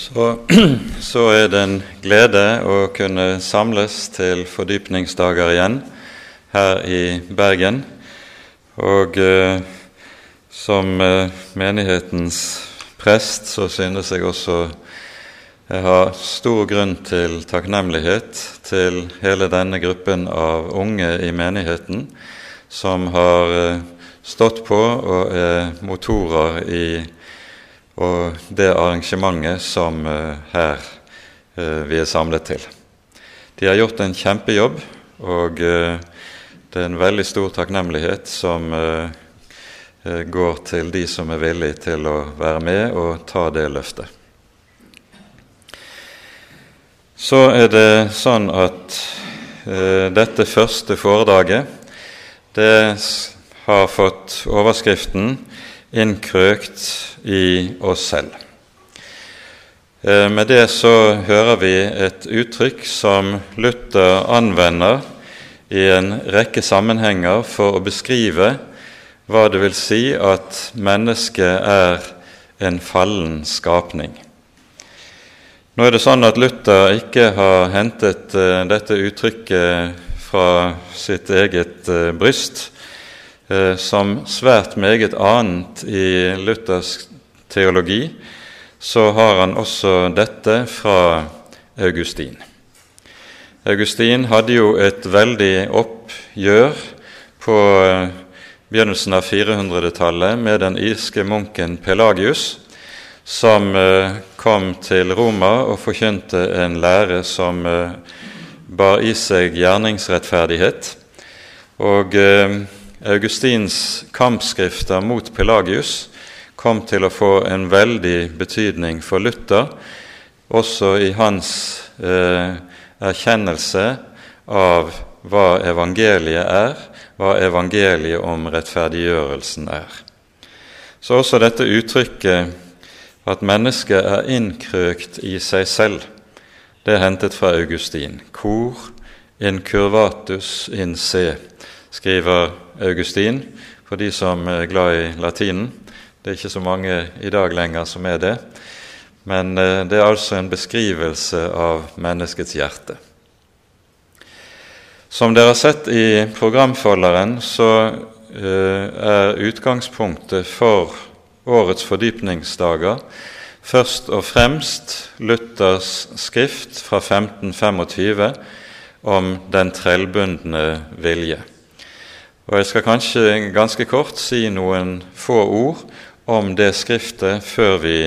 Så, så, er det en glede å kunne samles til fordypningsdager igjen her i Bergen. Og eh, som eh, menighetens prest så synes jeg også jeg har stor grunn til takknemlighet til hele denne gruppen av unge i menigheten som har eh, stått på og er motorer i og det arrangementet som uh, her uh, vi er samlet til. De har gjort en kjempejobb, og uh, det er en veldig stor takknemlighet som går til de som er villige til å være med og ta det løftet. Så er det sånn at dette første foredraget det har fått overskriften innkrøkt i oss selv. Eh, med det så hører vi et uttrykk som Luther anvender i en rekke sammenhenger for å beskrive hva det vil si at mennesket er en fallen skapning. Nå er det sånn at Luther ikke har hentet uh, dette uttrykket fra sitt eget uh, bryst, Eh, som svært meget annet i luthersk teologi, så har han også dette fra Augustin. Augustin hadde jo et veldig oppgjør på eh, begynnelsen av 400-tallet med den irske munken Pelagius, som eh, kom til Roma og forkynte en lære som bar i seg gjerningsrettferdighet. Og Augustins kampskrifter mot Pelagius kom til å få en veldig betydning for Luther, også i hans eh, erkjennelse av hva evangeliet er, hva evangeliet om rettferdiggjørelsen er. Så også dette uttrykket at mennesket er innkrøkt i seg selv, det er hentet fra Augustin. Cor incurvatus in se, skriver Augustin, for de som er glad i latinen. Det er ikke så mange i dag lenger som er det. Men eh, det er altså en beskrivelse av menneskets hjerte. Som dere har sett i programfolderen, så eh, er utgangspunktet for årets fordypningsdager først og fremst Luthers skrift fra 1525 om den trellbundne vilje. Og Jeg skal kanskje ganske kort si noen få ord om det skriftet før vi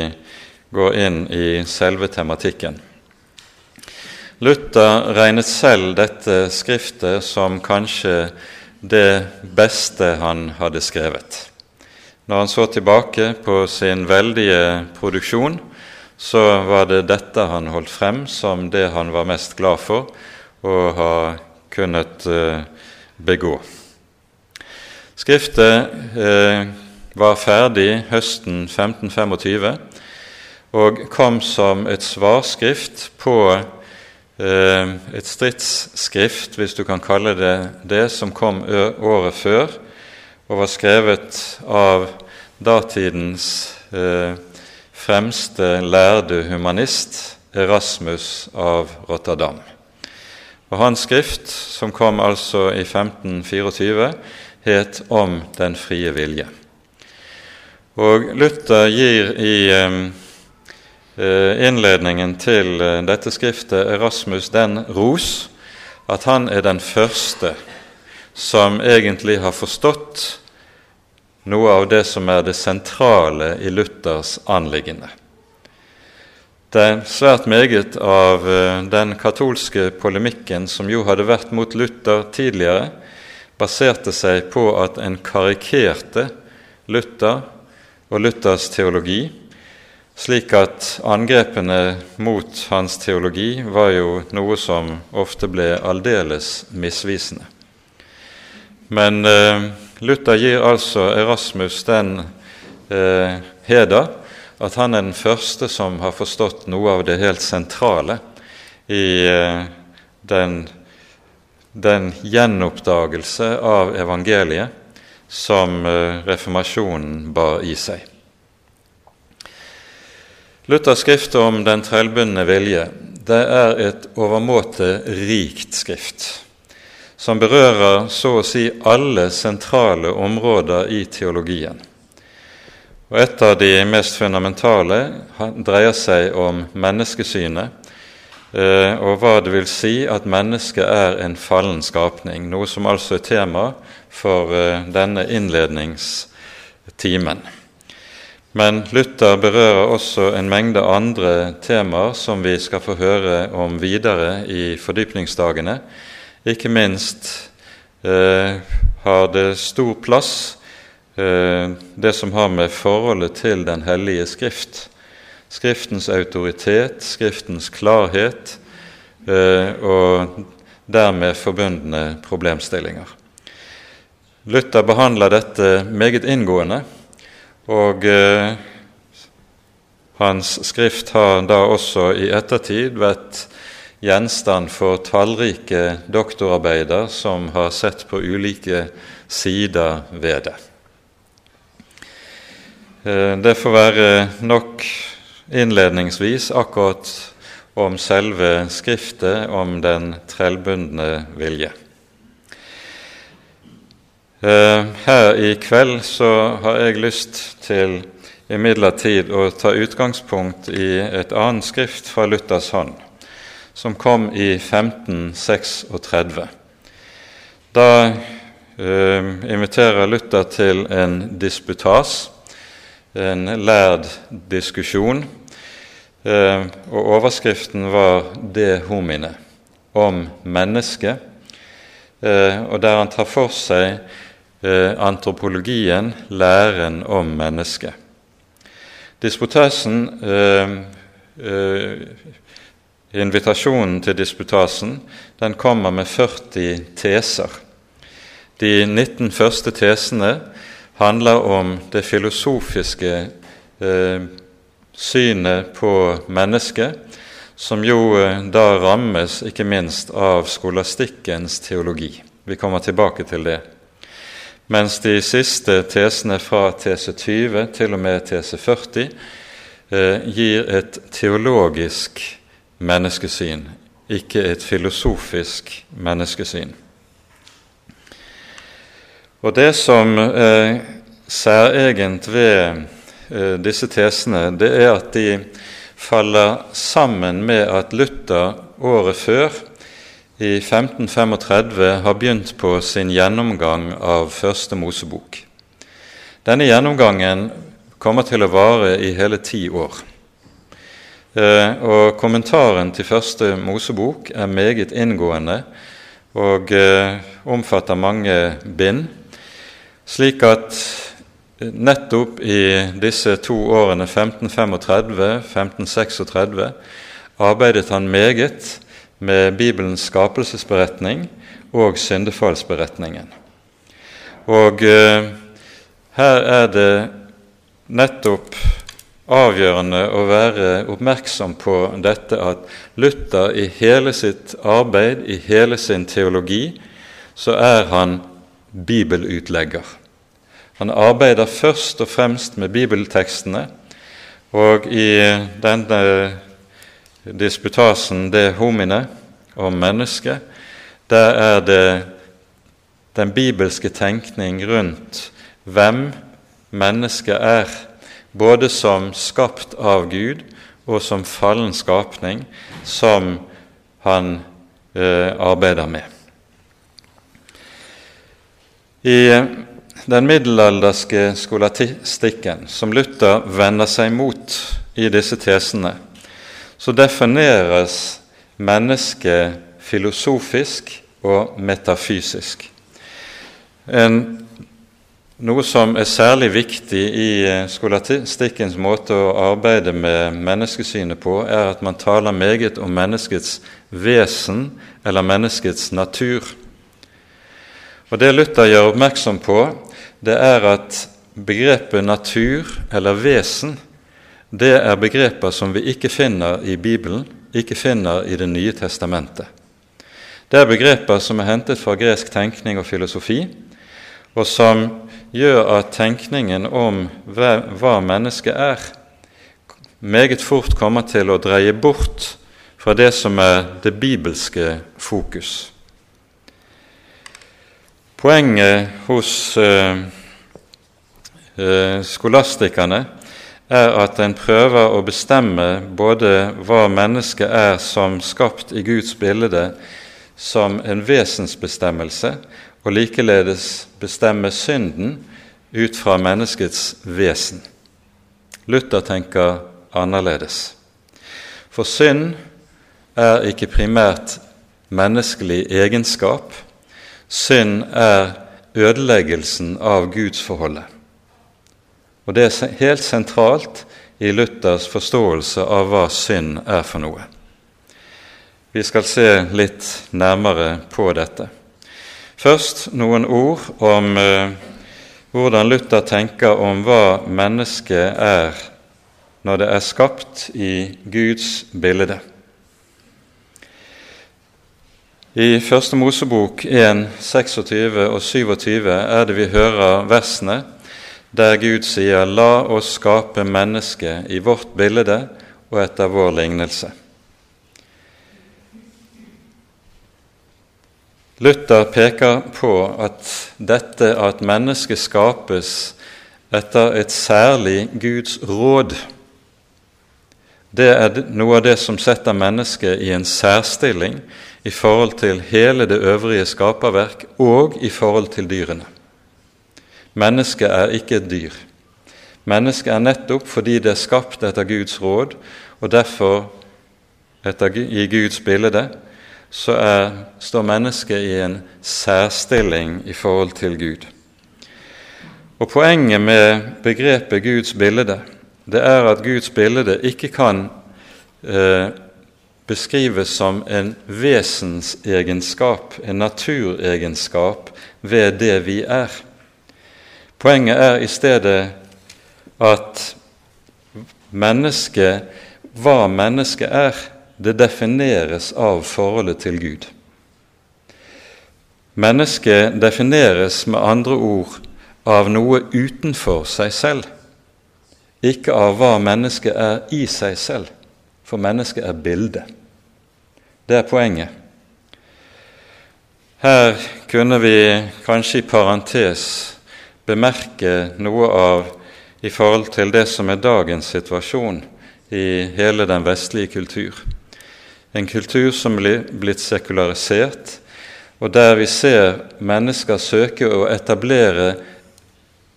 går inn i selve tematikken. Luther regnet selv dette skriftet som kanskje det beste han hadde skrevet. Når han så tilbake på sin veldige produksjon, så var det dette han holdt frem som det han var mest glad for å ha kunnet eh, begå. Skriftet eh, var ferdig høsten 1525 og kom som et svarskrift på eh, et stridsskrift, hvis du kan kalle det det, som kom året før og var skrevet av datidens eh, fremste lærde humanist, Erasmus av Rotterdam. Og Hans skrift, som kom altså i 1524, het om den frie vilje. Og Luther gir i eh, innledningen til eh, dette skriftet Erasmus den ros at han er den første som egentlig har forstått noe av det som er det sentrale i Luthers anliggende. Det er svært meget av eh, den katolske polemikken som jo hadde vært mot Luther tidligere, baserte seg på at en karikerte Luther og Luthers teologi, slik at angrepene mot hans teologi var jo noe som ofte ble aldeles misvisende. Men eh, Luther gir altså Erasmus den eh, heder at han er den første som har forstått noe av det helt sentrale i eh, den den gjenoppdagelse av evangeliet som eh, reformasjonen bar i seg. Luthers skrift om den trellbundne vilje det er et overmåte rikt skrift, som berører så å si alle sentrale områder i teologien. Og Et av de mest fundamentale dreier seg om menneskesynet, og hva det vil si at mennesket er en fallen skapning, noe som altså er tema for eh, denne innledningstimen. Men Luther berører også en mengde andre temaer som vi skal få høre om videre i fordypningsdagene. Ikke minst eh, har det stor plass eh, det som har med forholdet til Den hellige Skrift, Skriftens autoritet, Skriftens klarhet eh, og dermed forbundne problemstillinger. Luther behandler dette meget inngående og eh, hans skrift har da også i ettertid vært gjenstand for tallrike doktorarbeider som har sett på ulike sider ved det. Eh, det får være nok innledningsvis akkurat om selve Skriftet om den trellbundne vilje. Eh, her i kveld så har jeg lyst til imidlertid å ta utgangspunkt i et annet skrift fra Luthers hånd, som kom i 1536. Da eh, inviterer Luther til en disputas, en lærd diskusjon, eh, og overskriften var 'De homine', om mennesket, eh, og der han tar for seg Eh, antropologien, læren om mennesket. Disputasen, Invitasjonen til disputasen den kommer med 40 teser. De 19 første tesene handler om det filosofiske eh, synet på mennesket, som jo eh, da rammes ikke minst av skolastikkens teologi. Vi kommer tilbake til det mens de siste tesene fra tese 20 til og med tese 40 eh, gir et teologisk menneskesyn, ikke et filosofisk menneskesyn. Og Det som er særegent ved eh, disse tesene, det er at de faller sammen med at Luther året før i 1535 har begynt på sin gjennomgang av Første Mosebok. Denne gjennomgangen kommer til å vare i hele ti år. Eh, og Kommentaren til Første Mosebok er meget inngående og eh, omfatter mange bind, slik at nettopp i disse to årene 1535-1536 arbeidet han meget med Bibelens skapelsesberetning og syndefallsberetningen. Og eh, her er det nettopp avgjørende å være oppmerksom på dette at Luther i hele sitt arbeid, i hele sin teologi, så er han bibelutlegger. Han arbeider først og fremst med bibeltekstene, og i denne disputasen De homine om mennesket, der er det den bibelske tenkning rundt hvem mennesket er, både som skapt av Gud og som fallen skapning, som han eh, arbeider med. I den middelalderske skolastikken, som Luther vender seg mot i disse tesene, så defineres mennesket filosofisk og metafysisk. En, noe som er særlig viktig i skolatistikkens skolastikkens måte å arbeide med menneskesynet på, er at man taler meget om menneskets vesen eller menneskets natur. Og Det Luther gjør oppmerksom på, det er at begrepet natur eller vesen det er begreper som vi ikke finner i Bibelen, ikke finner i Det nye testamentet. Det er begreper som er hentet fra gresk tenkning og filosofi, og som gjør at tenkningen om hva mennesket er, meget fort kommer til å dreie bort fra det som er det bibelske fokus. Poenget hos uh, uh, skolastikerne er at en prøver å bestemme både hva mennesket er som skapt i Guds bilde, som en vesensbestemmelse, og likeledes bestemme synden ut fra menneskets vesen. Luther tenker annerledes. For synd er ikke primært menneskelig egenskap. Synd er ødeleggelsen av gudsforholdet. Og det er helt sentralt i Luthers forståelse av hva synd er for noe. Vi skal se litt nærmere på dette. Først noen ord om eh, hvordan Luther tenker om hva mennesket er når det er skapt i Guds bilde. I Første Mosebok 1, 26 og 27 er det vi hører versene der Gud sier 'La oss skape mennesket i vårt bilde og etter vår lignelse'. Luther peker på at dette at mennesket skapes etter et særlig Guds råd, det er noe av det som setter mennesket i en særstilling i forhold til hele det øvrige skaperverk og i forhold til dyrene. Mennesket er ikke et dyr. Mennesket er nettopp fordi det er skapt etter Guds råd, og derfor etter, i Guds bilde, så er, står mennesket i en særstilling i forhold til Gud. Og Poenget med begrepet Guds bilde det er at Guds bilde ikke kan eh, beskrives som en vesensegenskap, en naturegenskap, ved det vi er. Poenget er i stedet at mennesket, hva mennesket er, det defineres av forholdet til Gud. Mennesket defineres med andre ord av noe utenfor seg selv, ikke av hva mennesket er i seg selv, for mennesket er bildet. Det er poenget. Her kunne vi kanskje i parentes bemerke noe av i forhold til det som er dagens situasjon i hele den vestlige kultur. En kultur som er blitt sekularisert, og der vi ser mennesker søke å etablere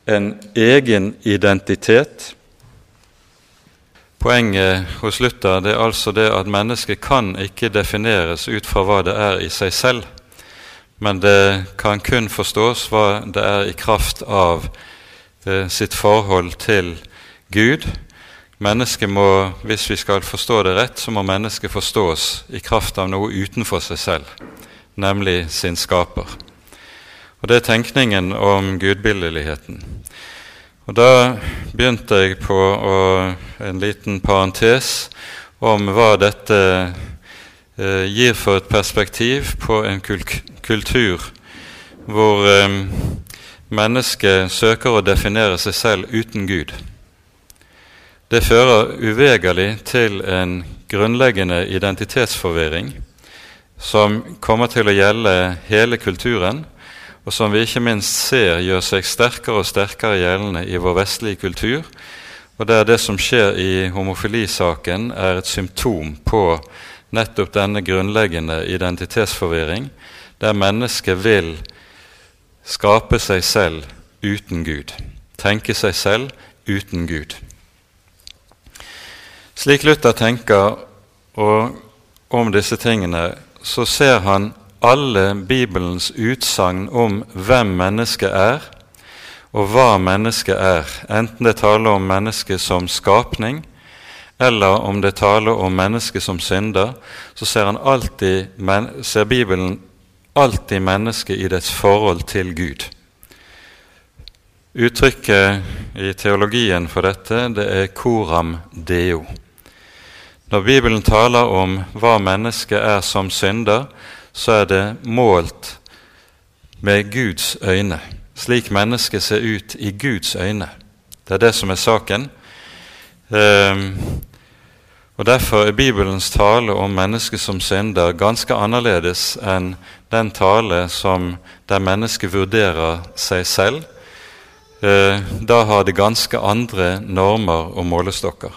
en egen identitet. Poenget hos Luther det er altså det at mennesket kan ikke defineres ut fra hva det er i seg selv men det kan kun forstås hva det er i kraft av eh, sitt forhold til Gud. Mennesket må, Hvis vi skal forstå det rett, så må mennesket forstås i kraft av noe utenfor seg selv, nemlig sin skaper. Og Det er tenkningen om gudbildeligheten. Og Da begynte jeg på å, en liten parentes om hva dette eh, gir for et perspektiv på en kultur hvor eh, mennesket søker å definere seg selv uten Gud. Det fører uvegerlig til en grunnleggende identitetsforvirring som kommer til å gjelde hele kulturen, og som vi ikke minst ser gjør seg sterkere og sterkere gjeldende i vår vestlige kultur, og der det som skjer i homofilisaken, er et symptom på nettopp denne grunnleggende identitetsforvirring, der mennesket vil skape seg selv uten Gud, tenke seg selv uten Gud. Slik Luther tenker om disse tingene, så ser han alle Bibelens utsagn om hvem mennesket er, og hva mennesket er, enten det taler om mennesket som skapning, eller om det taler om mennesket som synder, så ser, alltid, ser Bibelen alltid mennesket i dets forhold til Gud. Uttrykket i teologien for dette det er 'coram deo'. Når Bibelen taler om hva mennesket er som synder, så er det målt med Guds øyne, slik mennesket ser ut i Guds øyne. Det er det som er saken. Ehm, Og Derfor er Bibelens tale om mennesket som synder ganske annerledes enn den tale som der mennesket vurderer seg selv. Eh, da har det ganske andre normer og målestokker.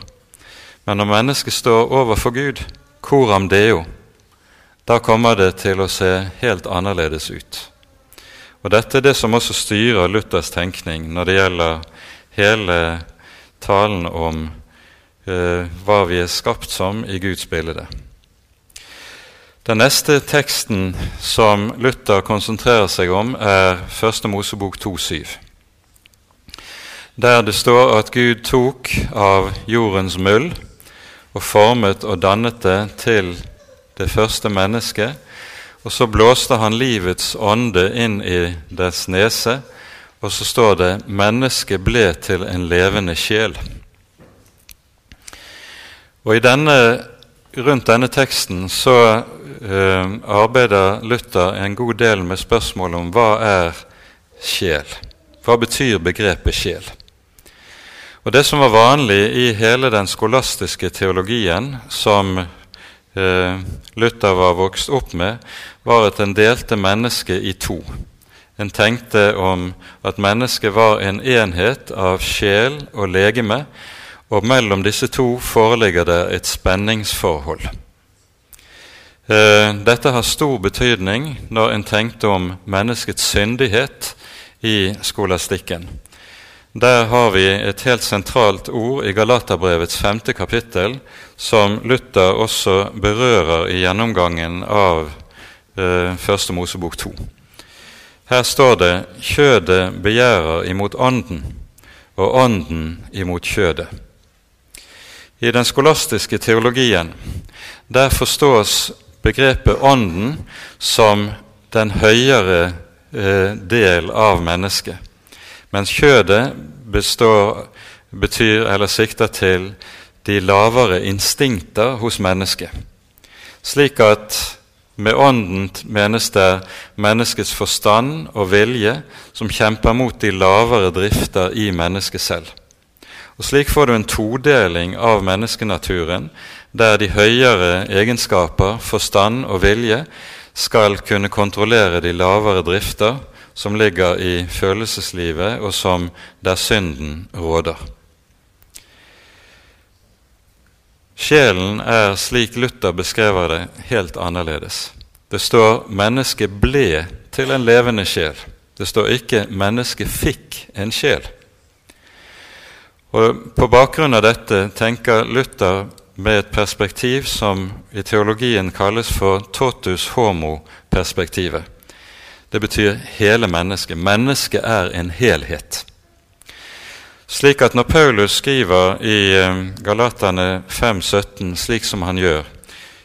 Men når mennesket står overfor Gud, coram deo, da kommer det til å se helt annerledes ut. Og Dette er det som også styrer Luthers tenkning når det gjelder hele talen om eh, hva vi er skapt som i Guds bilde. Den neste teksten som Luther konsentrerer seg om, er 1. Mosebok 2,7. Der det står at Gud tok av jordens møll og formet og dannet det til det første mennesket, og så blåste han livets ånde inn i dets nese, og så står det 'mennesket ble til en levende sjel'. Og denne, Rundt denne teksten så uh, arbeider Luther en god del med spørsmålet om hva er sjel? Hva betyr begrepet sjel? Og Det som var vanlig i hele den skolastiske teologien som Luther var vokst opp med, var at en delte mennesket i to. En tenkte om at mennesket var en enhet av sjel og legeme, og mellom disse to foreligger det et spenningsforhold. Eh, dette har stor betydning når en tenkte om menneskets syndighet i skolastikken. Der har vi et helt sentralt ord i Galaterbrevets femte kapittel, som Luther også berører i gjennomgangen av eh, Første Mosebok 2. Her står det 'kjødet begjærer imot ånden, og ånden imot kjødet'. I den skolastiske teologien der forstås begrepet Ånden som den høyere eh, del av mennesket, mens kjødet består, betyr eller sikter til de lavere instinkter hos mennesket. Slik at med Ånden menes det menneskets forstand og vilje som kjemper mot de lavere drifter i mennesket selv. Og Slik får du en todeling av menneskenaturen, der de høyere egenskaper, forstand og vilje skal kunne kontrollere de lavere drifter som ligger i følelseslivet, og som der synden råder. Sjelen er, slik Luther beskrever det, helt annerledes. Det står 'mennesket ble til en levende sjel'. Det står ikke 'mennesket fikk en sjel'. Og På bakgrunn av dette tenker Luther med et perspektiv som i teologien kalles for totus homo-perspektivet. Det betyr hele mennesket. Mennesket er en helhet. Slik at når Paulus skriver i Galaterne Galatane 5,17 slik som han gjør,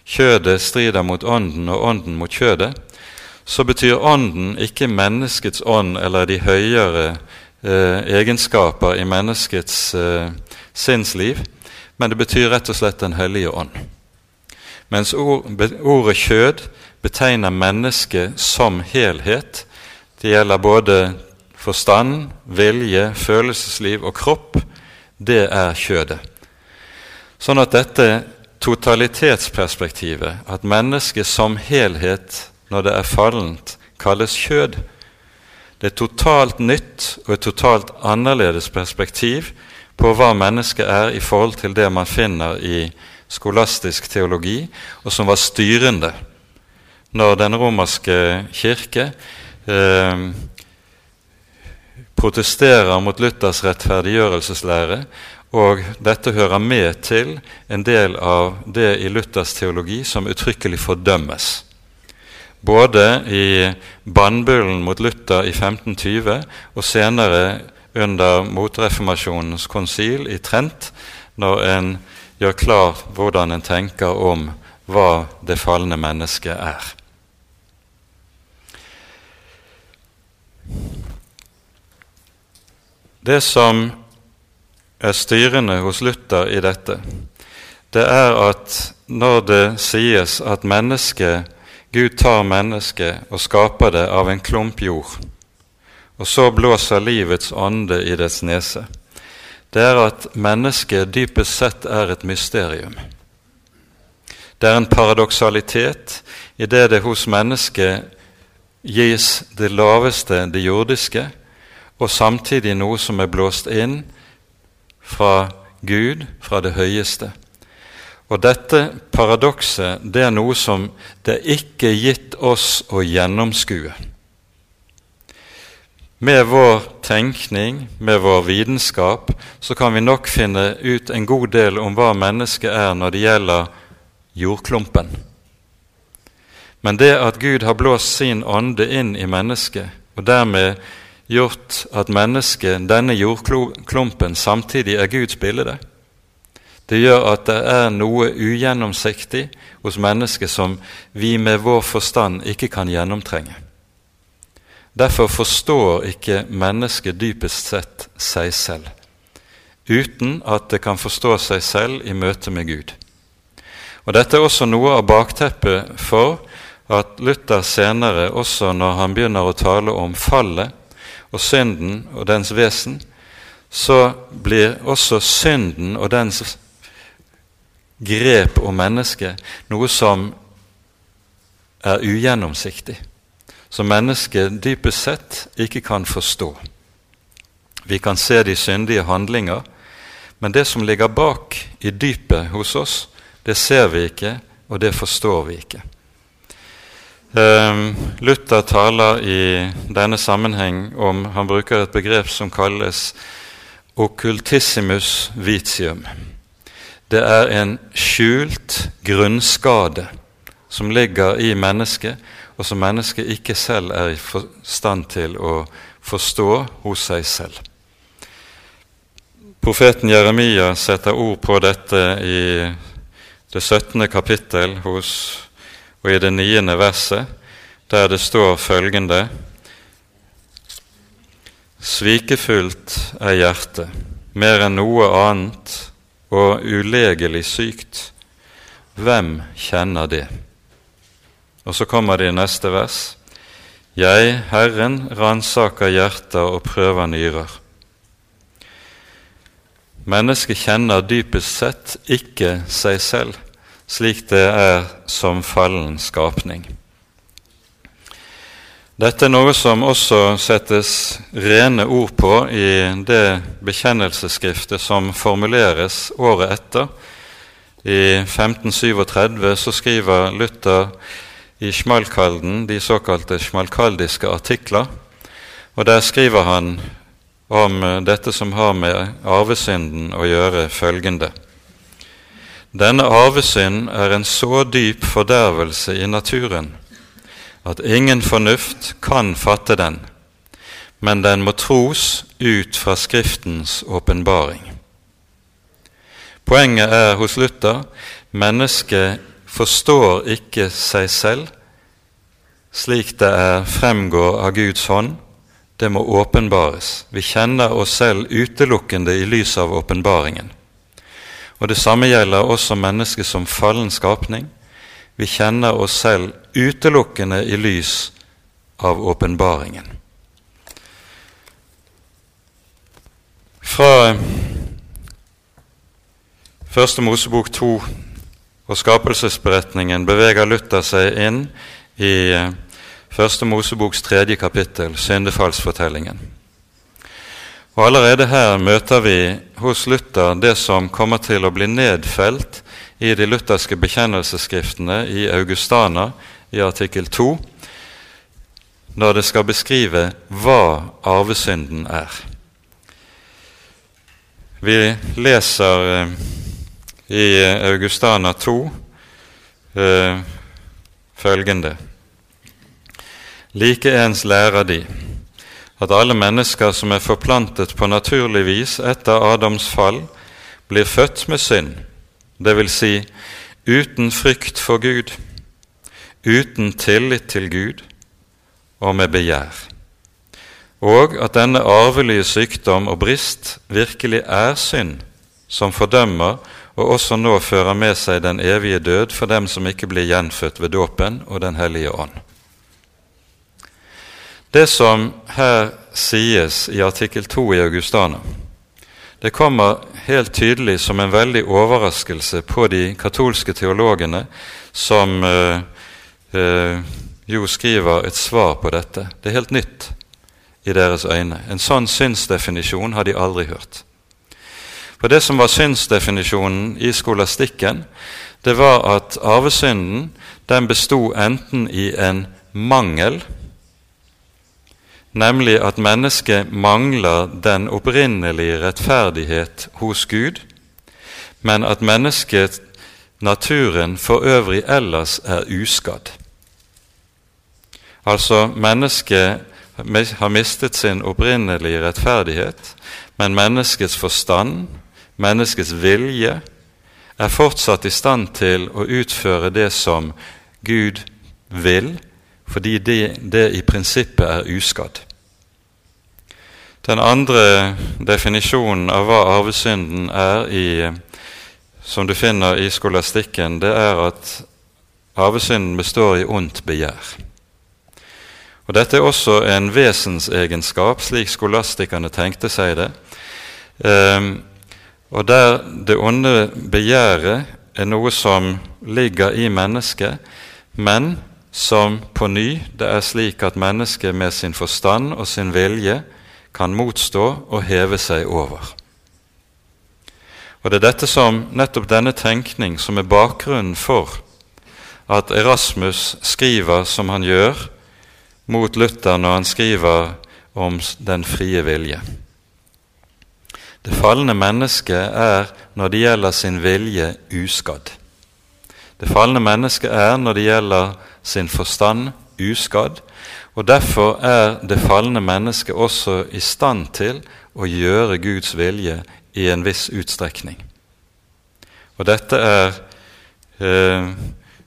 kjødet strider mot ånden og ånden mot kjødet, så betyr ånden ikke menneskets ånd eller de høyere eh, egenskaper i menneskets eh, sinnsliv, men det betyr rett og slett Den hellige ånd. Mens ord, ordet kjød betegner mennesket som helhet. Det gjelder både forstand, vilje, følelsesliv og kropp. Det er kjødet. Sånn at dette totalitetsperspektivet, at mennesket som helhet når det er fallent, kalles kjød, det er et totalt nytt og et totalt annerledes perspektiv på hva mennesket er i forhold til det man finner i skolastisk teologi, og som var styrende når den romerske kirke eh, protesterer mot Luthers rettferdiggjørelseslære, og dette hører med til en del av det i Luthers teologi som uttrykkelig fordømmes både i bannbullen mot Luther i 1520 og senere under motreformasjonens konsil i Trent, når en gjør klar hvordan en tenker om hva det falne mennesket er. Det som er styrende hos Luther i dette, det er at når det sies at mennesket Gud tar mennesket og skaper det av en klump jord, og så blåser livets ånde i dets nese. Det er at mennesket dypest sett er et mysterium. Det er en paradoksalitet i det det hos mennesket gis det laveste, det jordiske, og samtidig noe som er blåst inn fra Gud, fra det høyeste. Og dette paradokset det er noe som det ikke er gitt oss å gjennomskue. Med vår tenkning, med vår vitenskap, så kan vi nok finne ut en god del om hva mennesket er når det gjelder jordklumpen. Men det at Gud har blåst sin ånde inn i mennesket, og dermed gjort at mennesket, denne jordklumpen, samtidig er Guds bilde, det gjør at det er noe ugjennomsiktig hos mennesket som vi med vår forstand ikke kan gjennomtrenge. Derfor forstår ikke mennesket dypest sett seg selv, uten at det kan forstå seg selv i møte med Gud. Og Dette er også noe av bakteppet for at Luther senere, også når han begynner å tale om fallet og synden og dens vesen, så blir også synden og dens grep om mennesket noe som er ugjennomsiktig, som mennesket dypest sett ikke kan forstå. Vi kan se de syndige handlinger, men det som ligger bak i dypet hos oss, det ser vi ikke, og det forstår vi ikke. Ehm, Luther taler i denne sammenheng om Han bruker et begrep som kalles occultissimus vitium. Det er en skjult grunnskade som ligger i mennesket, og som mennesket ikke selv er i stand til å forstå hos seg selv. Profeten Jeremia setter ord på dette i det 17. kapittel hos og i det niende verset, der det står følgende Svikefullt er hjertet, mer enn noe annet, og ulegelig sykt. Hvem kjenner det? Og så kommer det i neste vers. Jeg, Herren, ransaker hjerter og prøver nyrer. Mennesket kjenner dypest sett ikke seg selv slik det er som fallen skapning. Dette er noe som også settes rene ord på i det bekjennelsesskriftet som formuleres året etter. I 1537 så skriver Luther i Schmalkalden de såkalte schmalkaldiske artikler. Og der skriver han om dette som har med arvesynden å gjøre, følgende. Denne arvesynd er en så dyp fordervelse i naturen at ingen fornuft kan fatte den, men den må tros ut fra Skriftens åpenbaring. Poenget er hos Luther mennesket forstår ikke seg selv slik det er fremgår av Guds hånd. Det må åpenbares. Vi kjenner oss selv utelukkende i lys av åpenbaringen. Og Det samme gjelder også mennesket som fallen skapning. Vi kjenner oss selv utelukkende i lys av åpenbaringen. Fra Første Mosebok 2 og skapelsesberetningen beveger Luther seg inn i Første Moseboks tredje kapittel, syndefallsfortellingen. Og Allerede her møter vi hos Luther det som kommer til å bli nedfelt i de lutherske bekjennelsesskriftene i Augustana i artikkel 2, når det skal beskrive hva arvesynden er. Vi leser eh, i Augustana 2 følgende. følgende Likeens lærer de at alle mennesker som er forplantet på naturlig vis etter Adams fall, blir født med synd, dvs. Si, uten frykt for Gud, uten tillit til Gud og med begjær, og at denne arvelige sykdom og brist virkelig er synd som fordømmer og også nå fører med seg den evige død for dem som ikke blir gjenfødt ved dåpen og Den hellige ånd. Det som her sies i artikkel 2 i Augustana, Det kommer helt tydelig som en veldig overraskelse på de katolske teologene som eh, eh, jo skriver et svar på dette. Det er helt nytt i deres øyne. En sånn synsdefinisjon har de aldri hørt. For det som var synsdefinisjonen i skolastikken, det var at arvesynden den besto enten i en mangel nemlig at mennesket mangler den opprinnelige rettferdighet hos Gud, men at mennesket, naturen for øvrig ellers er uskadd. Altså mennesket har mistet sin opprinnelige rettferdighet, men menneskets forstand, menneskets vilje, er fortsatt i stand til å utføre det som Gud vil, fordi det, det i prinsippet er uskadd. Den andre definisjonen av hva arvesynden er, i, som du finner i skolastikken, det er at arvesynden består i ondt begjær. Og Dette er også en vesensegenskap, slik skolastikerne tenkte seg det. Um, og der det onde begjæret er noe som ligger i mennesket, men som på ny det er slik at mennesket med sin forstand og sin vilje kan motstå og heve seg over. Og Det er dette som, nettopp denne tenkning som er bakgrunnen for at Erasmus skriver som han gjør mot Luther når han skriver om den frie vilje. Det falne mennesket er, når det gjelder sin vilje, uskadd. Det falne mennesket er, når det gjelder sin forstand uskadd, og derfor er det falne mennesket også i stand til å gjøre Guds vilje i en viss utstrekning. Og dette er eh,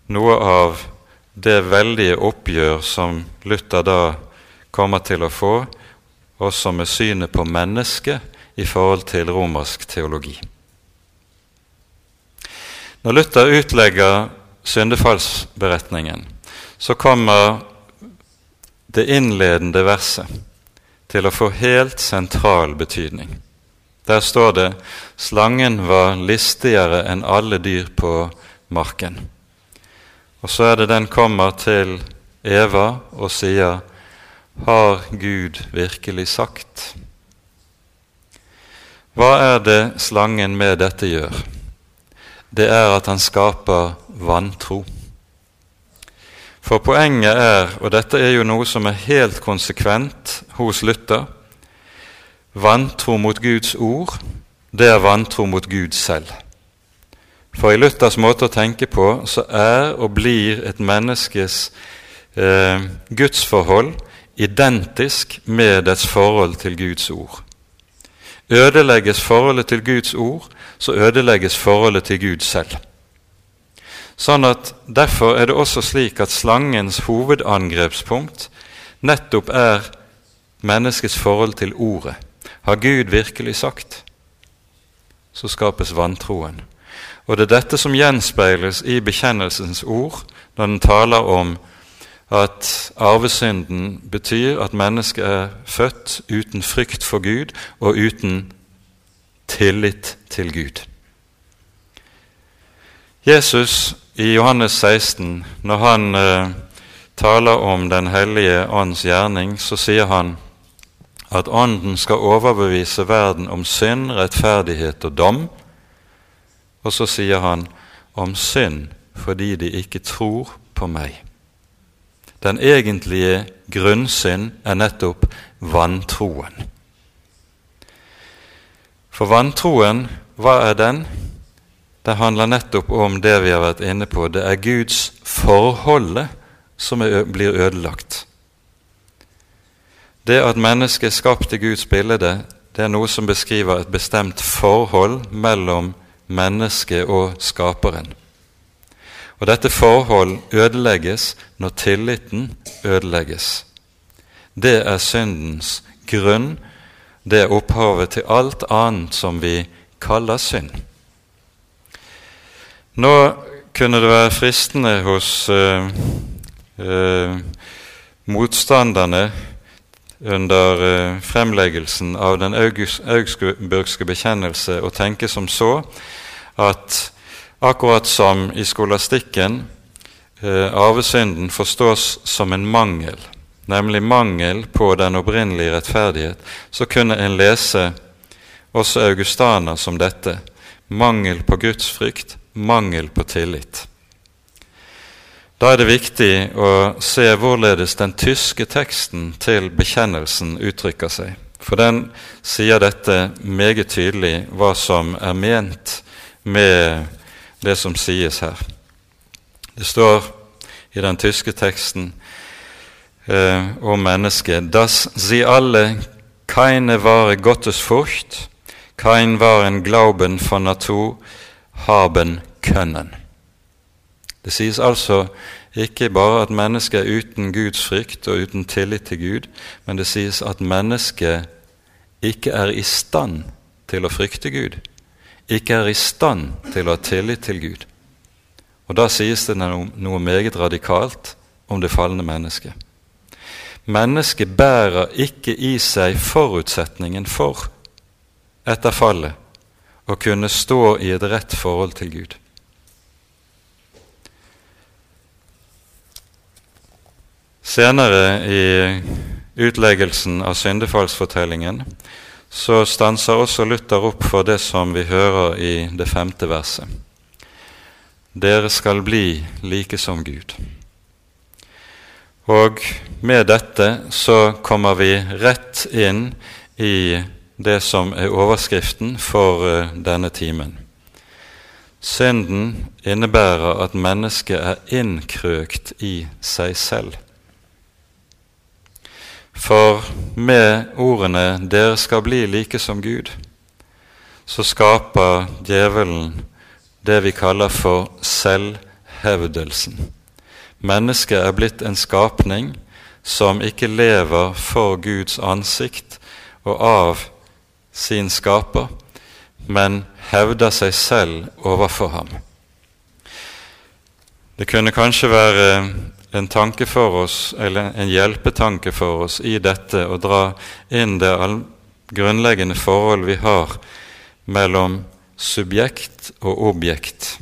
noe av det veldige oppgjør som Luther da kommer til å få, også med synet på mennesket i forhold til romersk teologi. Når Luther utlegger syndefallsberetningen, så kommer det innledende verset til å få helt sentral betydning. Der står det 'Slangen var listigere enn alle dyr på marken'. Og så er det den kommer til Eva og sier 'Har Gud virkelig sagt?' Hva er det slangen med dette gjør? Det er at han skaper vantro. For poenget er, og dette er jo noe som er helt konsekvent hos Luther Vantro mot Guds ord, det er vantro mot Gud selv. For i Luthers måte å tenke på så er og blir et menneskes eh, gudsforhold identisk med dets forhold til Guds ord. Ødelegges forholdet til Guds ord, så ødelegges forholdet til Gud selv. Sånn at Derfor er det også slik at slangens hovedangrepspunkt nettopp er menneskets forhold til Ordet. Har Gud virkelig sagt? Så skapes vantroen. Og det er dette som gjenspeiles i bekjennelsens ord når den taler om at arvesynden betyr at mennesket er født uten frykt for Gud og uten tillit til Gud. Jesus i Johannes 16, når han eh, taler om Den hellige ånds gjerning, så sier han at Ånden skal overbevise verden om synd, rettferdighet og dom. Og så sier han om synd fordi de ikke tror på meg. Den egentlige grunnsynd er nettopp vantroen. For vantroen, hva er den? Det handler nettopp om det vi har vært inne på. Det er Guds forholdet som er, blir ødelagt. Det at mennesket er skapt i Guds bilde, det er noe som beskriver et bestemt forhold mellom mennesket og Skaperen. Og dette forhold ødelegges når tilliten ødelegges. Det er syndens grunn. Det er opphavet til alt annet som vi kaller synd. Nå kunne det være fristende hos eh, eh, motstanderne under eh, fremleggelsen av den augsburgske bekjennelse å tenke som så at akkurat som i skolastikken eh, arvesynden forstås som en mangel, nemlig mangel på den opprinnelige rettferdighet, så kunne en lese også Augustana som dette. Mangel på gudsfrykt, mangel på tillit. Da er det viktig å se hvorledes den tyske teksten til bekjennelsen uttrykker seg. For den sier dette meget tydelig, hva som er ment med det som sies her. Det står i den tyske teksten eh, om mennesket Das sie alle keine wahre Gottesfurcht, kein waren Glauben von Natur haben können. Det sies altså ikke bare at mennesket er uten Guds frykt og uten tillit til Gud, men det sies at mennesket ikke er i stand til å frykte Gud, ikke er i stand til å ha tillit til Gud. Og Da sies det noe, meget radikalt om det falne mennesket. Mennesket bærer ikke i seg forutsetningen for, etter fallet, å kunne stå i et rett forhold til Gud. Senere i utleggelsen av syndefallsfortellingen så stanser også Luther opp for det som vi hører i det femte verset. Dere skal bli like som Gud. Og med dette så kommer vi rett inn i det som er overskriften for uh, denne timen. Synden innebærer at mennesket er innkrøkt i seg selv. For med ordene 'dere skal bli like som Gud', så skaper djevelen det vi kaller for selvhevdelsen. Mennesket er blitt en skapning som ikke lever for Guds ansikt og av sin skaper, men hevder seg selv overfor ham. Det kunne kanskje være en tanke for oss, eller en hjelpetanke for oss i dette å dra inn det grunnleggende forhold vi har mellom subjekt og objekt.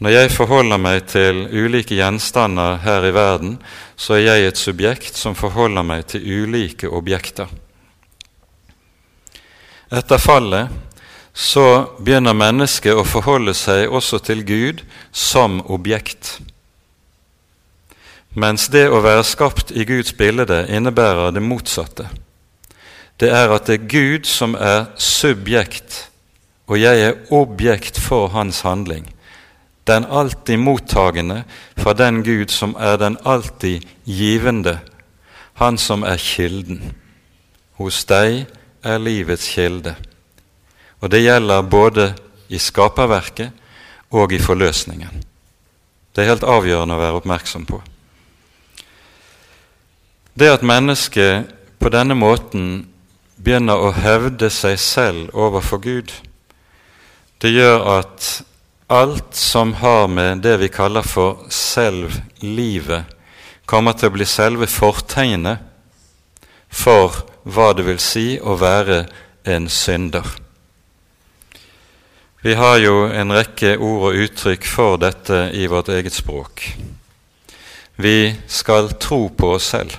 Når jeg forholder meg til ulike gjenstander her i verden, så er jeg et subjekt som forholder meg til ulike objekter. Etter fallet så begynner mennesket å forholde seg også til Gud som objekt. Mens det å være skapt i Guds bilde innebærer det motsatte. Det er at det er Gud som er subjekt, og jeg er objekt for hans handling. Den alltid mottagende fra den Gud som er den alltid givende, han som er kilden. Hos deg er livets kilde. Og det gjelder både i skaperverket og i forløsningen. Det er helt avgjørende å være oppmerksom på. Det at mennesket på denne måten begynner å hevde seg selv overfor Gud, det gjør at alt som har med det vi kaller for selvlivet, kommer til å bli selve fortegnet for hva det vil si å være en synder. Vi har jo en rekke ord og uttrykk for dette i vårt eget språk. Vi skal tro på oss selv.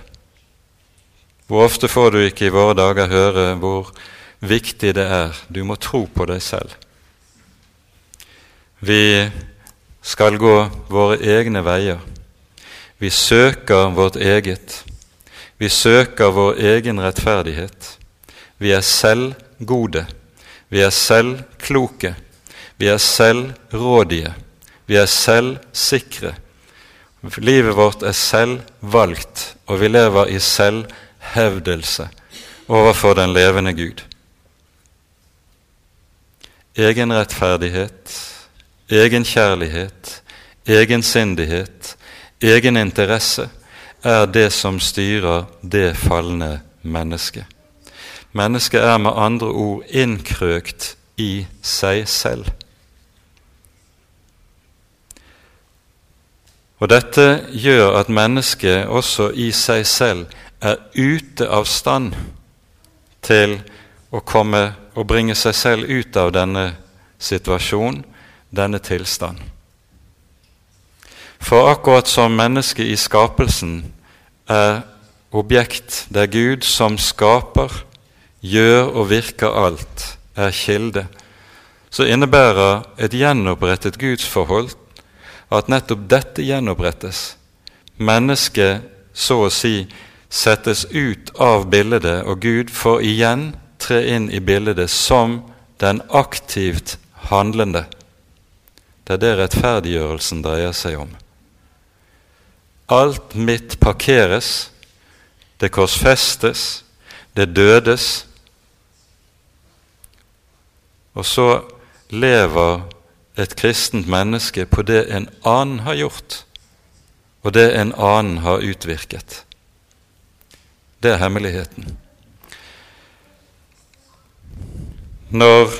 Hvor ofte får du ikke i våre dager høre hvor viktig det er du må tro på deg selv? Vi skal gå våre egne veier. Vi søker vårt eget. Vi søker vår egen rettferdighet. Vi er selv gode. Vi er selv kloke. Vi er selv rådige. Vi er selv sikre. Livet vårt er selv valgt, og vi lever i selvhevdelse overfor den levende Gud. Egenrettferdighet, egenkjærlighet, egensindighet, egeninteresse er det som styrer det falne mennesket. Mennesket er med andre ord innkrøkt i seg selv. Og dette gjør at mennesket også i seg selv er ute av stand til å komme og bringe seg selv ut av denne situasjonen, denne tilstand. For akkurat som mennesket i skapelsen er objekt, det er Gud som skaper, gjør og virker alt, er kilde, så innebærer et gjenopprettet gudsforhold at nettopp dette gjenopprettes. Mennesket så å si settes ut av bildet, og Gud får igjen tre inn i bildet som den aktivt handlende. Det er det rettferdiggjørelsen dreier seg om. Alt mitt parkeres, det korsfestes, det dødes. Og så lever et kristent menneske på det en annen har gjort, og det en annen har utvirket. Det er hemmeligheten. Når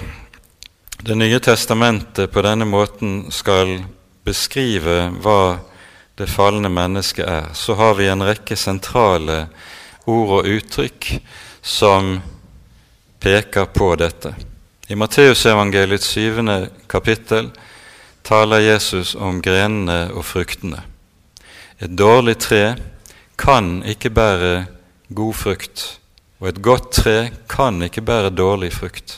Det nye testamentet på denne måten skal beskrive hva det falne mennesket er, så har vi en rekke sentrale ord og uttrykk som peker på dette. I Matteusevangeliets syvende kapittel taler Jesus om grenene og fruktene. Et dårlig tre kan ikke bære god frukt, og et godt tre kan ikke bære dårlig frukt.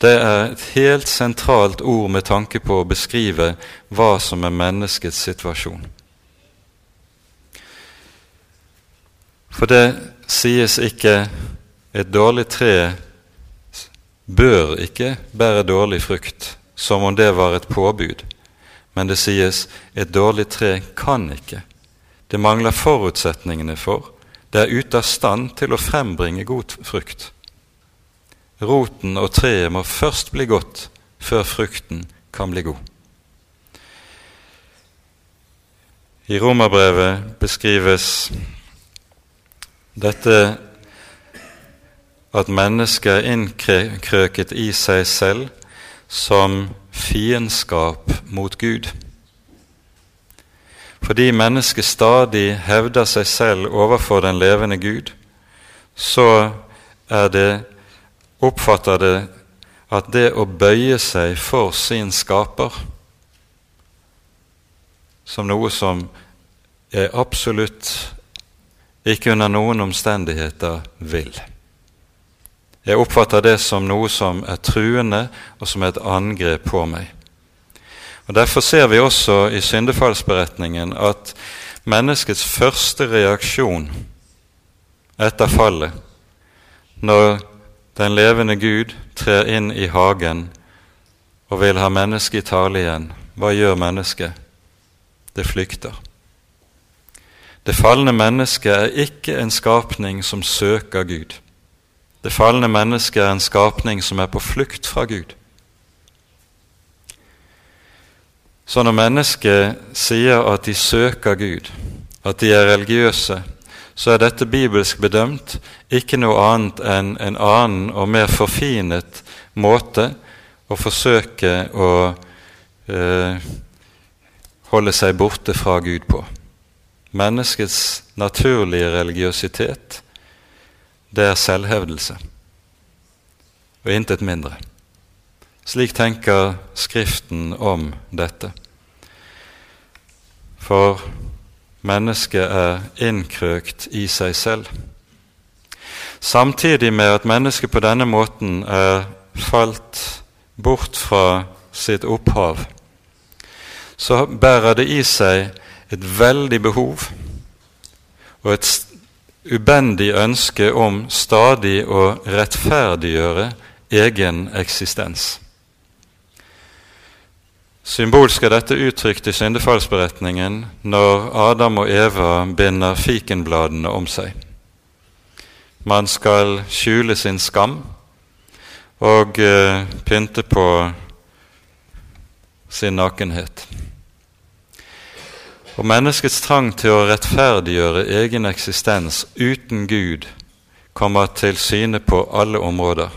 Det er et helt sentralt ord med tanke på å beskrive hva som er menneskets situasjon. For det sies ikke et dårlig tre bør ikke bære dårlig frukt, som om det var et påbud. Men det sies et dårlig tre kan ikke. Det mangler forutsetningene for. Det er ute av stand til å frembringe god frukt. Roten og treet må først bli godt før frukten kan bli god. I romerbrevet beskrives dette at mennesket er innkrøket i seg selv som fiendskap mot Gud. Fordi mennesket stadig hevder seg selv overfor den levende Gud, så er det oppfatter det at det å bøye seg for sin skaper som noe som er absolutt ikke under noen omstendigheter vil. Jeg oppfatter det som noe som er truende, og som er et angrep på meg. Og Derfor ser vi også i syndefallsberetningen at menneskets første reaksjon etter fallet, når den levende Gud trer inn i hagen og vil ha mennesket i tale igjen, hva gjør mennesket? Det flykter. Det falne mennesket er ikke en skapning som søker Gud. Det falne mennesket er en skapning som er på flukt fra Gud. Så når mennesket sier at de søker Gud, at de er religiøse, så er dette bibelsk bedømt ikke noe annet enn en annen og mer forfinet måte å forsøke å eh, holde seg borte fra Gud på. Menneskets naturlige religiøsitet det er selvhevdelse, og intet mindre. Slik tenker Skriften om dette. For mennesket er innkrøkt i seg selv. Samtidig med at mennesket på denne måten er falt bort fra sitt opphav, så bærer det i seg et veldig behov og et ubendig ønske om stadig å rettferdiggjøre egen eksistens. Symbolsk er dette uttrykt i syndefallsberetningen når Adam og Eva binder fikenbladene om seg. Man skal skjule sin skam og uh, pynte på sin nakenhet. Og menneskets trang til å rettferdiggjøre egen eksistens uten Gud kommer til syne på alle områder.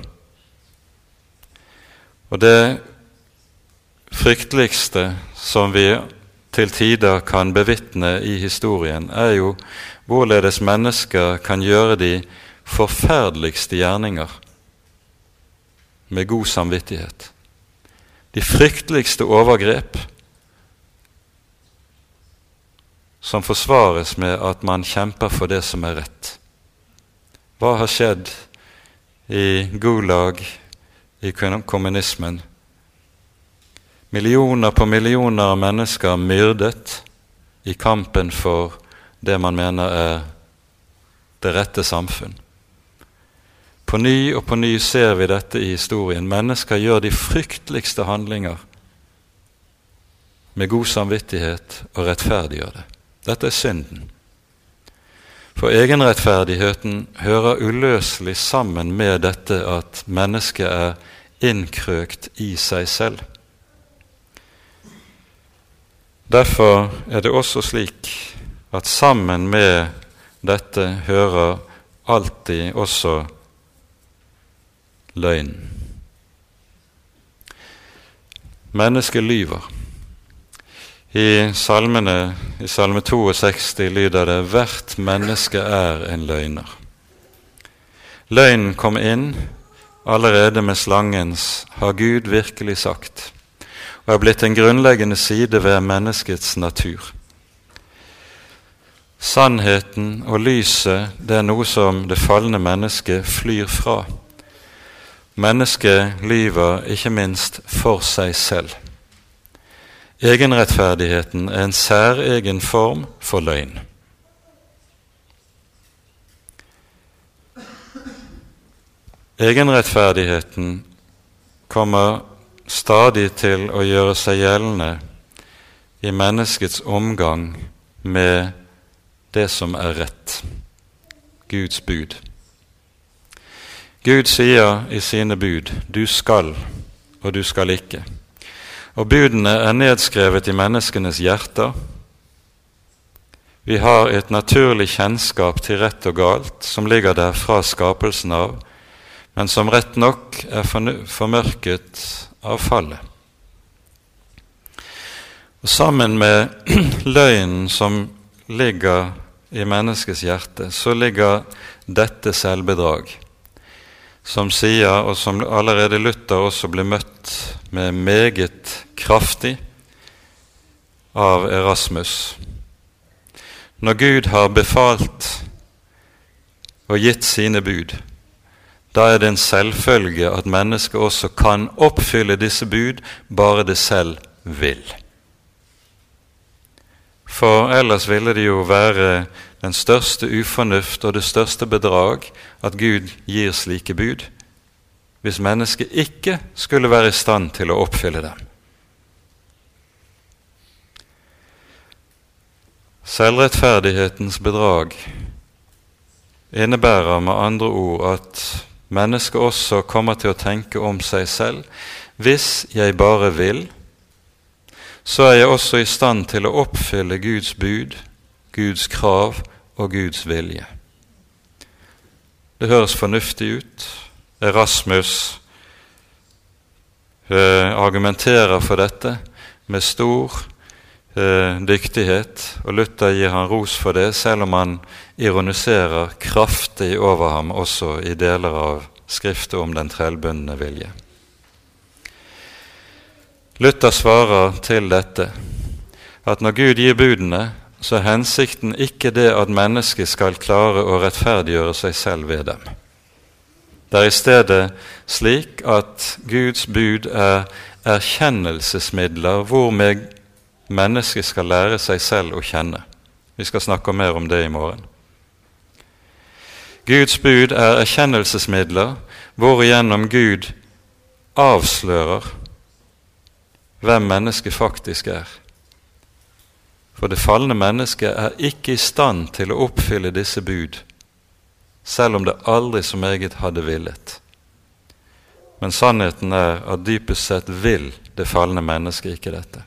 Og det frykteligste som vi til tider kan bevitne i historien, er jo hvorledes mennesker kan gjøre de forferdeligste gjerninger med god samvittighet. De frykteligste overgrep som forsvares med at man kjemper for det som er rett. Hva har skjedd i Gulag, i kommunismen? Millioner på millioner av mennesker myrdet i kampen for det man mener er det rette samfunn. På ny og på ny ser vi dette i historien. Mennesker gjør de frykteligste handlinger med god samvittighet og rettferdiggjør det. Dette er synden. For egenrettferdigheten hører uløselig sammen med dette at mennesket er innkrøkt i seg selv. Derfor er det også slik at sammen med dette hører alltid også løgn. Mennesket lyver. I salmene, i salme 62 lyder det 'Hvert menneske er en løgner'. Løgnen kom inn allerede med slangens 'Har Gud virkelig sagt?' Og er blitt en grunnleggende side ved menneskets natur. Sannheten og lyset det er noe som det falne mennesket flyr fra. Mennesket lyver ikke minst for seg selv. Egenrettferdigheten er en særegen form for løgn. Egenrettferdigheten kommer stadig til å gjøre seg gjeldende i menneskets omgang med det som er rett, Guds bud. Gud sier i sine bud 'du skal, og du skal ikke'. Og budene er nedskrevet i menneskenes hjerter. Vi har et naturlig kjennskap til rett og galt som ligger der fra skapelsen av, men som rett nok er formørket av fallet. Og Sammen med løgnen som ligger i menneskets hjerte, så ligger dette selvbedrag som sier, og som allerede Luther også ble møtt med meget kraftig av Erasmus. Når Gud har befalt og gitt sine bud, da er det en selvfølge at mennesket også kan oppfylle disse bud, bare det selv vil. For ellers ville det jo være den største ufornuft og det største bedrag at Gud gir slike bud, hvis mennesket ikke skulle være i stand til å oppfylle dem. Selvrettferdighetens bedrag innebærer med andre ord at mennesket også kommer til å tenke om seg selv hvis jeg bare vil, så er jeg også i stand til å oppfylle Guds bud, Guds krav og Guds vilje. Det høres fornuftig ut. Erasmus eh, argumenterer for dette med stor eh, dyktighet, og Luther gir han ros for det, selv om han ironiserer kraftig over ham også i deler av skriftet om den trellbundne vilje. Luther svarer til dette at når Gud gir budene, så er hensikten ikke det at mennesket skal klare å rettferdiggjøre seg selv ved dem. Det er i stedet slik at Guds bud er erkjennelsesmidler hvormed mennesket skal lære seg selv å kjenne. Vi skal snakke mer om det i morgen. Guds bud er erkjennelsesmidler hvorigjennom Gud avslører hvem mennesket faktisk er. For det falne mennesket er ikke i stand til å oppfylle disse bud, selv om det aldri så meget hadde villet. Men sannheten er at dypest sett vil det falne mennesket ikke dette.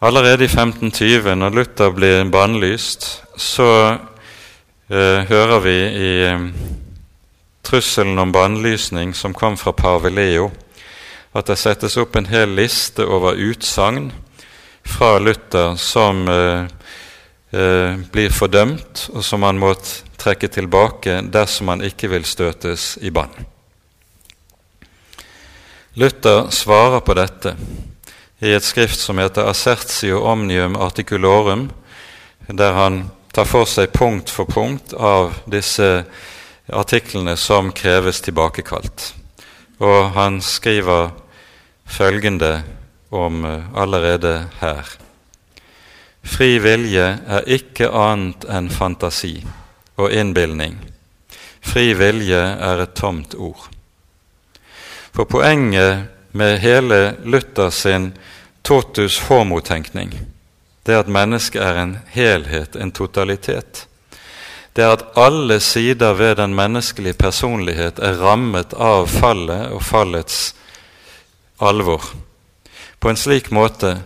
Allerede i 1520, når Luther blir bannlyst, så eh, hører vi i eh, trusselen om bannlysning som kom fra pave Leo, at det settes opp en hel liste over utsagn fra Luther som eh, eh, blir fordømt, og som han må trekke tilbake dersom han ikke vil støtes i bann. Luther svarer på dette i et skrift som heter Assertio omnium articulorum, der han tar for seg punkt for punkt av disse artiklene som kreves tilbakekalt. Og han skriver følgende om eh, allerede her. Fri vilje er ikke annet enn fantasi og innbilning. Fri vilje er et tomt ord. For poenget med hele Luther sin totus homo-tenkning, det at mennesket er en helhet, en totalitet. Det at alle sider ved den menneskelige personlighet er rammet av fallet og fallets alvor på en slik måte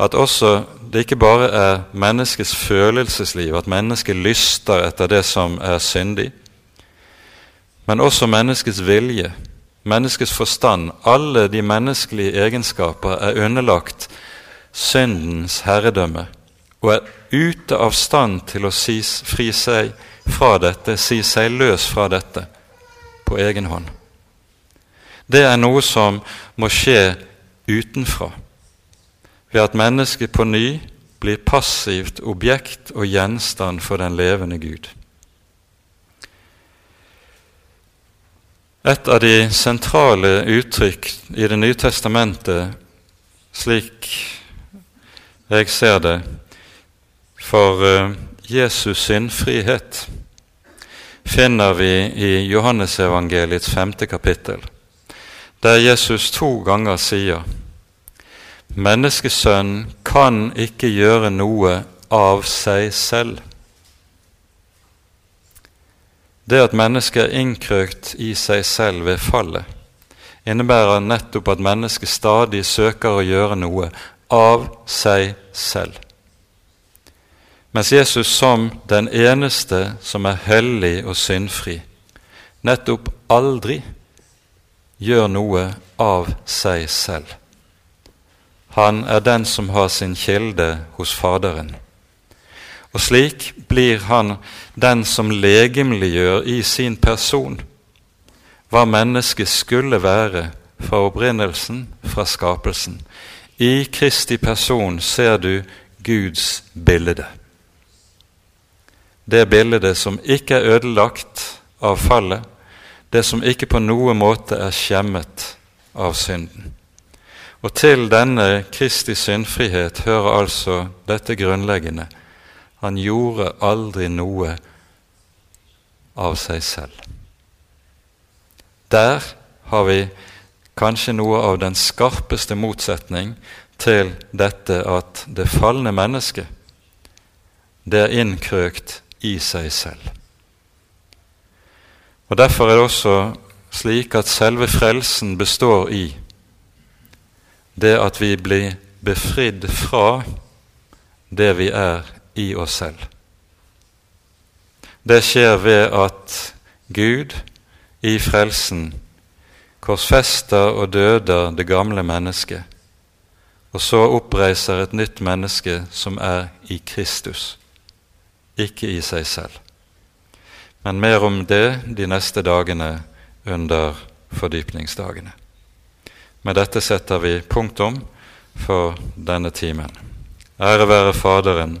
at også det ikke bare er menneskets følelsesliv, at mennesket lyster etter det som er syndig, men også menneskets vilje, menneskets forstand, alle de menneskelige egenskaper er underlagt syndens herredømme og er ute av stand til å si, fri seg fra dette, si seg løs fra dette på egen hånd. Det er noe som må skje utenfra, ved at mennesket på ny blir passivt objekt og gjenstand for den levende Gud. Et av de sentrale uttrykk i Det nye testamentet, slik jeg ser det, for Jesus sin frihet, finner vi i Johannesevangeliets femte kapittel der Jesus to ganger sier Menneskesønnen kan ikke gjøre noe av seg selv. Det at mennesket er innkrøkt i seg selv ved fallet, innebærer nettopp at mennesket stadig søker å gjøre noe av seg selv. Mens Jesus som den eneste som er hellig og syndfri, nettopp aldri gjør noe av seg selv. Han er den som har sin kilde hos Faderen. Og slik blir han den som legemliggjør i sin person hva mennesket skulle være fra opprinnelsen, fra skapelsen. I Kristi person ser du Guds bilde. Det bildet som ikke er ødelagt av fallet, det som ikke på noen måte er skjemmet av synden. Og til denne Kristi syndfrihet hører altså dette grunnleggende han gjorde aldri noe av seg selv. Der har vi kanskje noe av den skarpeste motsetning til dette at det falne mennesket, det er innkrøkt i seg selv. Og Derfor er det også slik at selve frelsen består i det at vi blir befridd fra det vi er i oss selv. Det skjer ved at Gud i frelsen korsfester og døder det gamle mennesket, og så oppreiser et nytt menneske som er i Kristus, ikke i seg selv. Men mer om det de neste dagene under fordypningsdagene. Med dette setter vi punktum for denne timen. Ære være Faderen